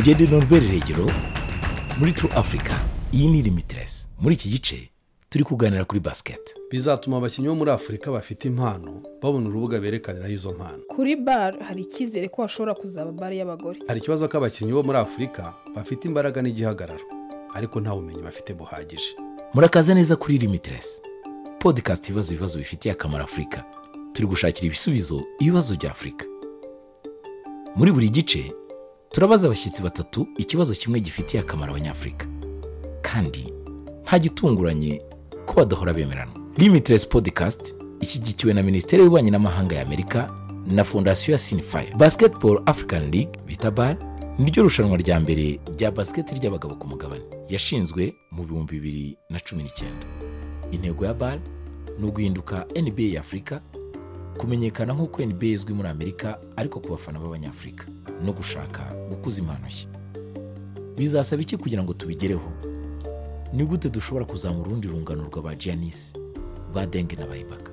ngende norbert regero muri True Africa. Iyi ni limitless. Muri iki gice turi kuganira kuri basket. Bizatuma abakinnyi bo muri afurika bafite impano babona urubuga berekaniraho izo mpano. Kuri bar hari icyizere ko hashobora kuzaba bare y'abagore. Hari ikibazo ko abakinnyi bo muri afurika bafite imbaraga n'igihagararo ariko nta bumenyi bafite buhagije. Murakaza neza kuri limitless podcast ibibazo ibibazo bifitiye akamaro afurika turi gushakira ibisubizo ibibazo bya afurika muri buri gice turabaza abashyitsi batatu ikibazo kimwe gifitiye akamaro abanyafurika. Kandi nta gitunguranye ko badahora bemerana. Limitless podcast ishyigikiwe na minisiteri y'ububanyi n'amahanga ya amerika na fondasiyo ya sinifaya basketball african league bita bar niryo rushanwa rya mbere rya basket ry'abagabo ku mugabane. Yashinzwe mu bihumbi bibiri na cumi n'icyenda. Intego ya bar ni uguhinduka nba ya afurika kumenyekana nk'uko nba izwi muri amerika ariko ku bafana b'abanyafurika. No gushaka gukuza impano nshya bizasaba iki kugira ngo tubigereho? Ni gute dushobora kuzamura urundi rungano rw'aba Giannis ba Deng na Bayibaka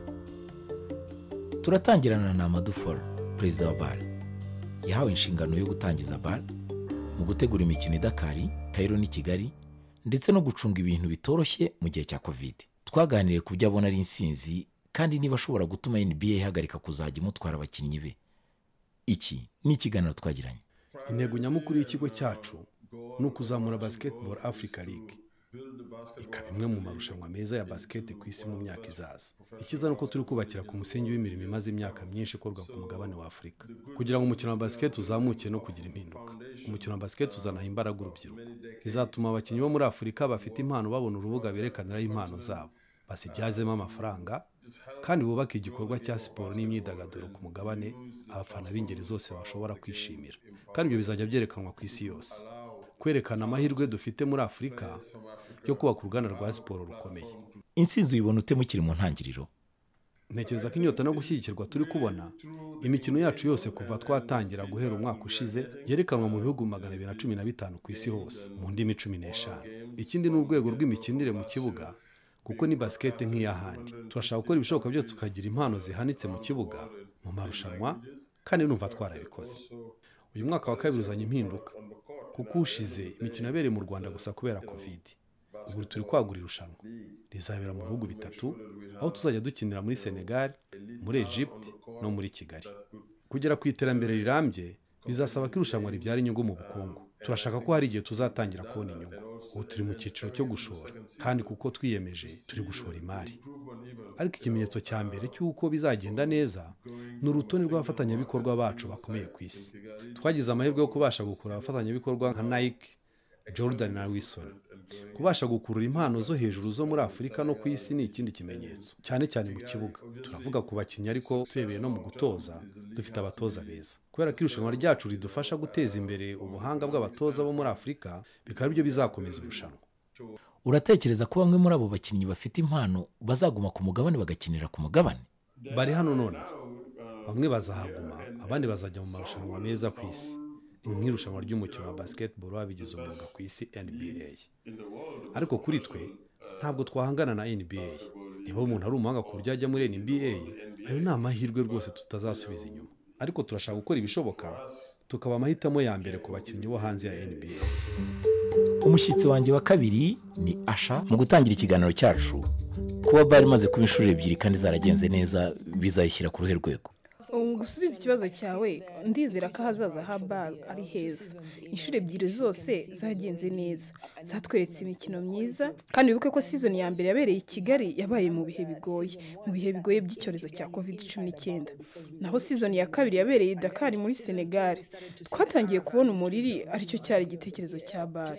turatangirana na Amadou Fall perezida wa BAL yahawe inshingano yo gutangiza BAL mu gutegura imikino i Dakar Cairo n'i Kigali ndetse no gucunga ibintu bitoroshye mu gihe cya Covid. Twaganiriye ku byo abona ari insinzi kandi niba ashobora gutuma NBA ihagarika kuzajya imutwara abakinnyi be. Iki ni ikiganiro twagiranye. Intego nyamukuru y'ikigo cyacu ni ukuzamura basketball africa league. Ikaba imwe mu marushanwa meza ya basket ku isi mu myaka izaza. Icyiza ni uko turi kubakira ku musingi w'imirimo imaze imyaka myinshi ikorwa ku mugabane wa afurika kugira ngo umukino wa basket uzamuke no kugira impinduka. Umukino wa basket uzanaha imbaraga urubyiruko. Bizatuma abakinnyi bo muri afurika bafite impano babona urubuga berekaniraho impano zabo. Basibyazemo amafaranga kandi bubake igikorwa cya siporo n'imyidagaduro ku mugabane abafana b'ingeri zose bashobora kwishimira. Kandi ibyo bizajya byerekanwa ku isi yose. Kwerekana amahirwe dufite muri afurika yo kubaka uruganda rwa siporo rukomeye. Insinzi uyibona ute mukiri mu ntangiriro? Ntekereza ko inyota no gushyigikirwa turi kubona. Imikino yacu yose kuva twatangira guhera umwaka ushize yerekanwa mu bihugu magana abiri na cumi na bitanu ku isi hose mu ndimi cumi n'eshanu. Ikindi ni urwego rw'imikinire mu kibuga kuko ni basikete nk'iy'ahandi turashaka gukora ibishoboka byose tukagira impano zihanitse mu kibuga mu marushanwa kandi numva twarabikoze. Uyu mwaka wa kabiri uzanye impinduka kuko ushize imikino yabereye mu rwanda gusa kubera kovide ubu turi kwagura irushanwa rizabera mu bihugu bitatu aho tuzajya dukinira muri senegal muri egypte no muri kigali. Kugera ku iterambere rirambye bizasaba ko irushanwa ribyara inyungu mu bukungu. Turashaka ko hari igihe tuzatangira kubona inyungu. Ubu turi mu cyiciro cyo gushora. Kandi kuko twiyemeje turi gushora imari. Ariko ikimenyetso cya mbere cy'uko bizagenda neza ni urutonde rw'abafatanyabikorwa bacu bakomeye ku isi. Twagize amahirwe yo kubasha gukurura abafatanyabikorwa nka nike jordan na wilson. Kubasha gukurura impano zo hejuru zo muri afurika no ku isi ni ikindi kimenyetso. Cyane cyane mu kibuga. Turavuga ku bakinnyi ariko turebeye no mu gutoza dufite abatoza beza. Kubera ko irushanwa ryacu ridufasha guteza imbere ubuhanga bw'abatoza bo muri afurika bikaba ari byo bizakomeza irushanwa. Uratekereza ko bamwe muri abo bakinnyi bafite impano bazaguma ku mugabane bagakinira ku mugabane? Bari hano none. Bamwe bazahaguma abandi bazajya mu marushanwa meza ku isi. Nk'irushanwa ry'umukino wa basketball wabigize umwuga ku isi nba ariko kuri twe ntabwo twahangana na nba niba umuntu ari umuhanga ku buryo ajya muri nba ayo ni amahirwe rwose tutazasubiza inyuma. Ariko turashaka gukora ibishoboka tukaba amahitamo ya mbere ku bakinnyi bo hanze ya nba umushyitsi wanjye wa kabiri ni asha. Mu gutangira ikiganiro cyacu kuba bari imaze kuba inshuro ebyiri kandi zaragenze neza bizayishyira ku ruhe rwego. Gusubiza ikibazo cyawe ndizera ko ahazaza ha bar ari heza. Inshuro ebyiri zose zagenze neza. Zatweretse imikino myiza kandi wibuke ko sizoni ya mbere yabereye i kigali yabaye mu bihe bigoye mu bihe bigoye by'icyorezo cya covid cumi n'icyenda. Naho sizoni ya kabiri yabereye i dakar muri senegal. Twatangiye kubona umuriri ari cyo cyari igitekerezo cya bar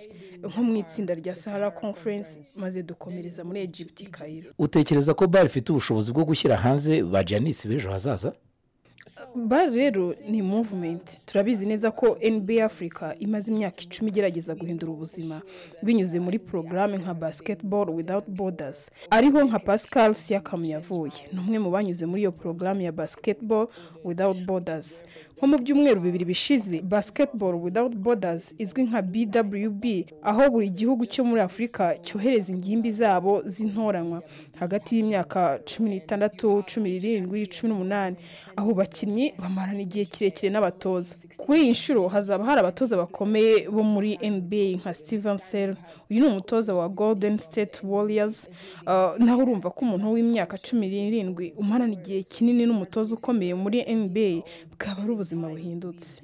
nko mu itsinda rya sahara conference maze dukomereza muri egypt kayiro utekereza ko bar ifite ubushobozi bwo gushyira hanze ba Giannis b'ejo hazaza? Bar rero ni movement. Turabizi neza ko nba africa imaze imyaka icumi igerageza guhindura ubuzima. Binyuze muri porogaramu nka basketball without borders. Ariho nka pascal siakam yavuye. Ni umwe mu banyuze muri iyo porogaramu ya basketball without borders. Nko mu byumweru bibiri bishize basketball without borders izwi nka bwb aho buri gihugu cyo muri afurika cyohereza ingimbi zabo z'intoranywa. Hagati y'imyaka cumi n'itandatu cumi n'irindwi cumi n'umunani. Aho bakina bakinnyi bamarana igihe kirekire n'abatoza. Kuri iyi nshuro hazaba hari abatoza bakomeye bo muri nba nka steven sel uyu ni umutoza wa golden state warriors. Uh, naho urumva ko umuntu w'imyaka cumi n'irindwi umarana igihe kinini n'umutoza ukomeye muri nba bwaba ari ubuzima buhindutse.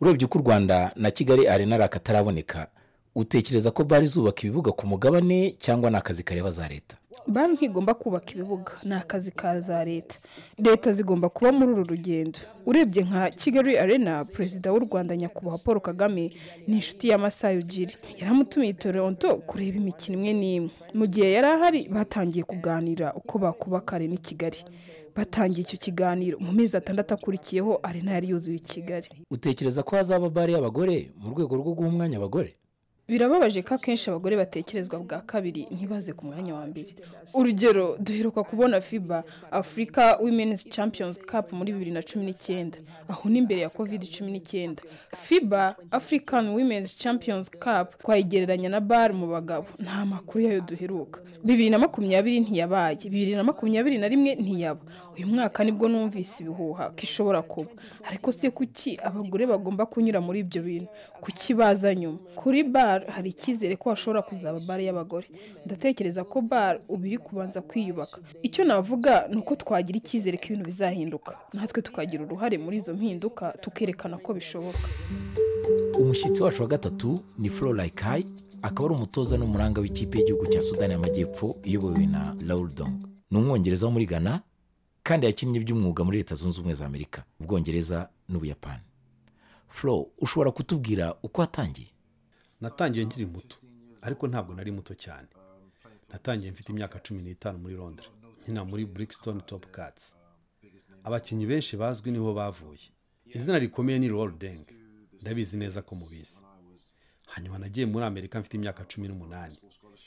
Urebye uko u rwanda na kigali arena ari akataraboneka utekereza ko bari zubaka ibibuga ku mugabane cyangwa ni akazi kareba za leta? Banki ntigomba kubaka ibibuga ni akazi ka za leta. Leta zigomba kuba muri uru rugendo. Urebye nka kigali arena perezida w'u rwanda nyakubahwa paul kagame ni inshuti ya masayi ujiri. Yaramutumiye i toronto kureba imikino imwe n'imwe. Mu gihe yari ahari batangiye kuganira uko bakubaka arena i kigali. Batangiye icyo kiganiro. Mu mezi atandatu akurikiyeho arena yari yuzuye i kigali. Utekereza ko hazaba bare y'abagore mu rwego rwo guha umwanya abagore? Birababaje ko akenshi abagore batekerezwa bwa kabiri ntibaze ku mwanya wa mbere. Urugero duheruka kubona fiba afurika women's champions cup muri bibiri na cumi n'icyenda. Aho ni imbere ya covid cumi n'icyenda. Fiba african women's champions cup twayigereranya na bar mu bagabo nta makuru yayo duheruka. Bibiri na makumyabiri ntiyabaye. Bibiri na makumyabiri na rimwe ntiyaba. Uyu mwaka ni bwo numvise ibihuha. Ko ishobora kuba. Ariko se kuki abagore bagomba kunyura muri ibyo bintu? Kuki baza nyuma? Kuri bar hari icyizere ko hashobora kuzaba bar y'abagore. Ndatekereza ko bar ubu iri kubanza kwiyubaka. Icyo navuga ni uko twagira icyizere ko ibintu bizahinduka. Natwe tukagira uruhare muri izo mpinduka tukerekana ko bishoboka. Umushyitsi wacu wa gatatu ni ikayi akaba ari umutoza n'umuranga w'ikipe y'igihugu cya sudani y'amajyepfo iyobowe na Dong. Ni umwongereza wo muri ghana kandi yakinnye by'umwuga muri leta zunze ubumwe za amerika ubwongereza n'ubuyapani. Flo ushobora kutubwira uko watangiye natangiye nkiri muto ariko ntabwo nari muto cyane. Natangiye mfite imyaka cumi n'itanu muri londres. Nkina muri brixton top cats. Abakinnyi benshi bazwi ni ho bavuye. Izina rikomeye ni Roll Deng. Ndabizi neza ko mubizi. Hanyuma nagiye muri amerika mfite imyaka cumi n'umunani.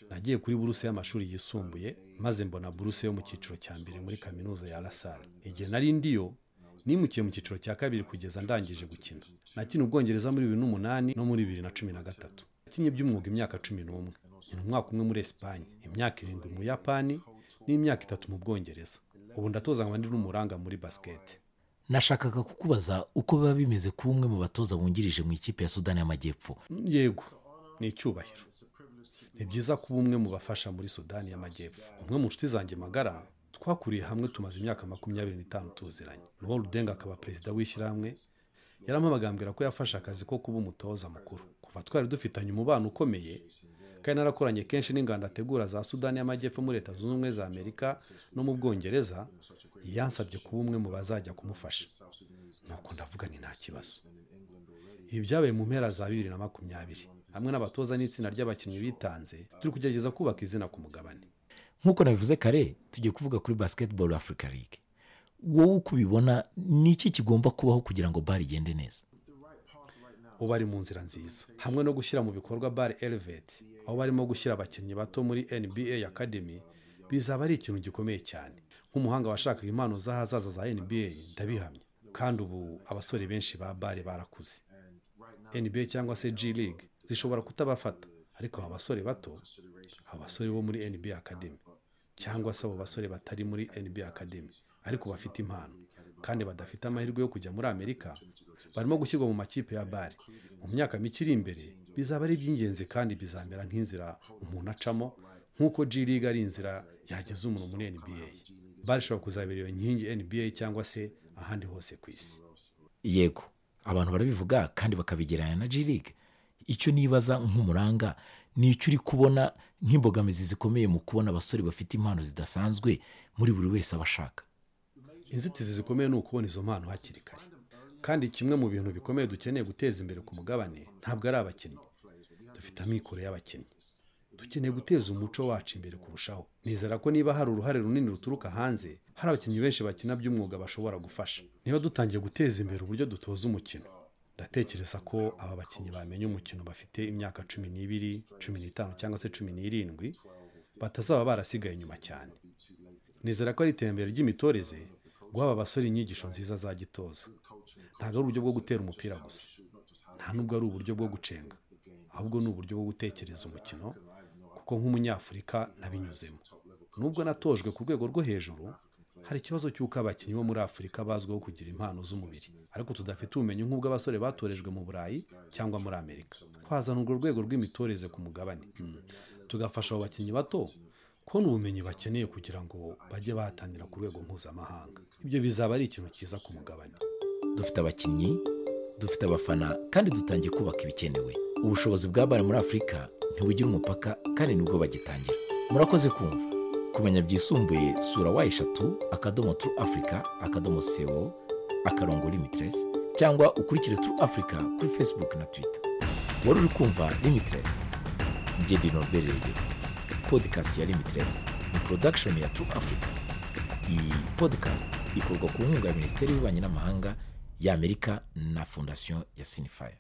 Nagiye kuri buruse y'amashuri yisumbuye maze mbona buruse yo mu cyiciro cya mbere muri kaminuza ya lasal igihe nari ndiyo nimukiye mu cyiciro cya kabiri kugeza ndangije gukina. Nakina ubwongereza muri bibiri n'umunani no muri bibiri na cumi na gatatu. Nakinnye by'umwuga imyaka cumi n'umwe. Nkina umwaka umwe muri esipanye imyaka irindwi mu buyapani n'imyaka itatu mu bwongereza. Ubu ndatoza nkaba ndi n'umuranga muri basiketi nashakaga kukubaza uko biba bimeze kuba umwe mu batoza wungirije mu ikipe ya sudani y'amajyepfo. Yego ni icyubahiro. Ni byiza kuba umwe mu bafasha muri sudani y'amajyepfo. Umwe mu nshuti zanjye magara twakuriye hamwe tumaze imyaka makumyabiri n'itanu tuziranye. Noel denga akaba perezida w'ishyirahamwe yarampamagambwira ko yafashe akazi ko kuba umutoza mukuru. Kuva twari dufitanye umubano ukomeye kandi narakoranye kenshi n'inganda ategura za sudani y'amajyepfo muri leta zunze ubumwe za amerika no mu bwongereza yansabye kuba umwe mu bazajya kumufasha. Nuko ndavuga ni nta kibazo. Ibi byabaye mu mpera za bibiri na makumyabiri. Hamwe n'abatoza n'itsinda ry'abakinnyi bitanze turi kugerageza kubaka izina ku mugabane. Nk'uko nabivuze kare tugiye kuvuga kuri basketball africa league. Wowe uko ubibona ni iki kigomba kubaho kugira ngo bari igende neza? Ubu ari mu nzira nziza. Hamwe no gushyira mu bikorwa bare eleveti aho barimo gushyira abakinnyi bato muri nba academy bizaba ari ikintu gikomeye cyane. Nk'umuhanga washakaga impano z'ahazaza za nba ndabihamya. Kandi ubu abasore benshi ba bare barakuze. Nba cyangwa se g league zishobora kutabafata. Ariko aba basore bato aba basore bo muri nba academy. Cyangwa se abo basore batari muri nba academy. Ariko bafite impano. Kandi badafite amahirwe yo kujya muri amerika barimo gushyirwa mu makipe ya bare mu myaka mike iri imbere bizaba ari iby'ingenzi kandi bizamera nk'inzira umuntu acamo nk'uko G League ari inzira yageza umuntu muri NBA bare ishobora kuzabera iyo nkingi NBA cyangwa se ahandi hose ku isi. Yego abantu barabivuga kandi bakabigereranya na G League. Icyo nibaza nk'umuranga ni icyo uri kubona nk'imbogamizi zikomeye mu kubona abasore bafite impano zidasanzwe muri buri wese aba ashaka. Inzitizi zikomeye ni ukubona izo mpano hakiri kare. Kandi kimwe mu bintu bikomeye dukeneye guteza imbere ku mugabane ntabwo ari abakinnyi. Dufite amikoro y'abakinnyi. Dukeneye guteza umuco wacu imbere kurushaho. Nizera ko niba hari uruhare runini ruturuka hanze hari abakinnyi benshi bakina by'umwuga bashobora gufasha. Niba dutangiye guteza imbere uburyo dutoza umukino ndatekereza ko aba bakinnyi bamenya umukino bafite imyaka cumi n'ibiri cumi n'itanu cyangwa se cumi n'irindwi batazaba barasigaye inyuma cyane. Nizera ko ari iterambere ry'imitoreze guha aba basore inyigisho nziza za gitoza ntabwo ari uburyo bwo gutera umupira gusa. Nta nubwo ari uburyo bwo gucenga. Ahubwo ni uburyo bwo gutekereza umukino kuko nk'umunyafurika nabinyuzemo. Nubwo natojwe ku rwego rwo hejuru hari ikibazo cy'uko abakinnyi bo muri afurika bazwiho kugira impano z'umubiri. Ariko tudafite ubumenyi nk'ubw'abasore batorejwe mu burayi cyangwa muri amerika. Twazana urwo rwego rw'imitoreze ku mugabane. Hmm. tugafasha abo bakinnyi bato kubona ubumenyi bakeneye kugira ngo bajye bahatanira ku rwego mpuzamahanga. Ibyo bizaba ari ikintu cyiza ku mugabane. Dufite abakinnyi dufite abafana kandi dutangiye kubaka ibikenewe. Ubushobozi bwa bare muri afurika ntibugira umupaka kandi ni bwo bagitangira. Murakoze kumva. Kumenya byisumbuye sura wa eshatu akadomo turu afurika akadomo sewo akarongo limitiresi cyangwa ukurikire turu afurika kuri facebook na twitter. Wari uri kumva limitiresi ngende norberere podcast ya limitiresi ni production ya turu afurika iyi podcast ikorwa ku nkunga ya minisiteri y'ububanyi n'amahanga y'amerika na fondasiyo ya sinifaya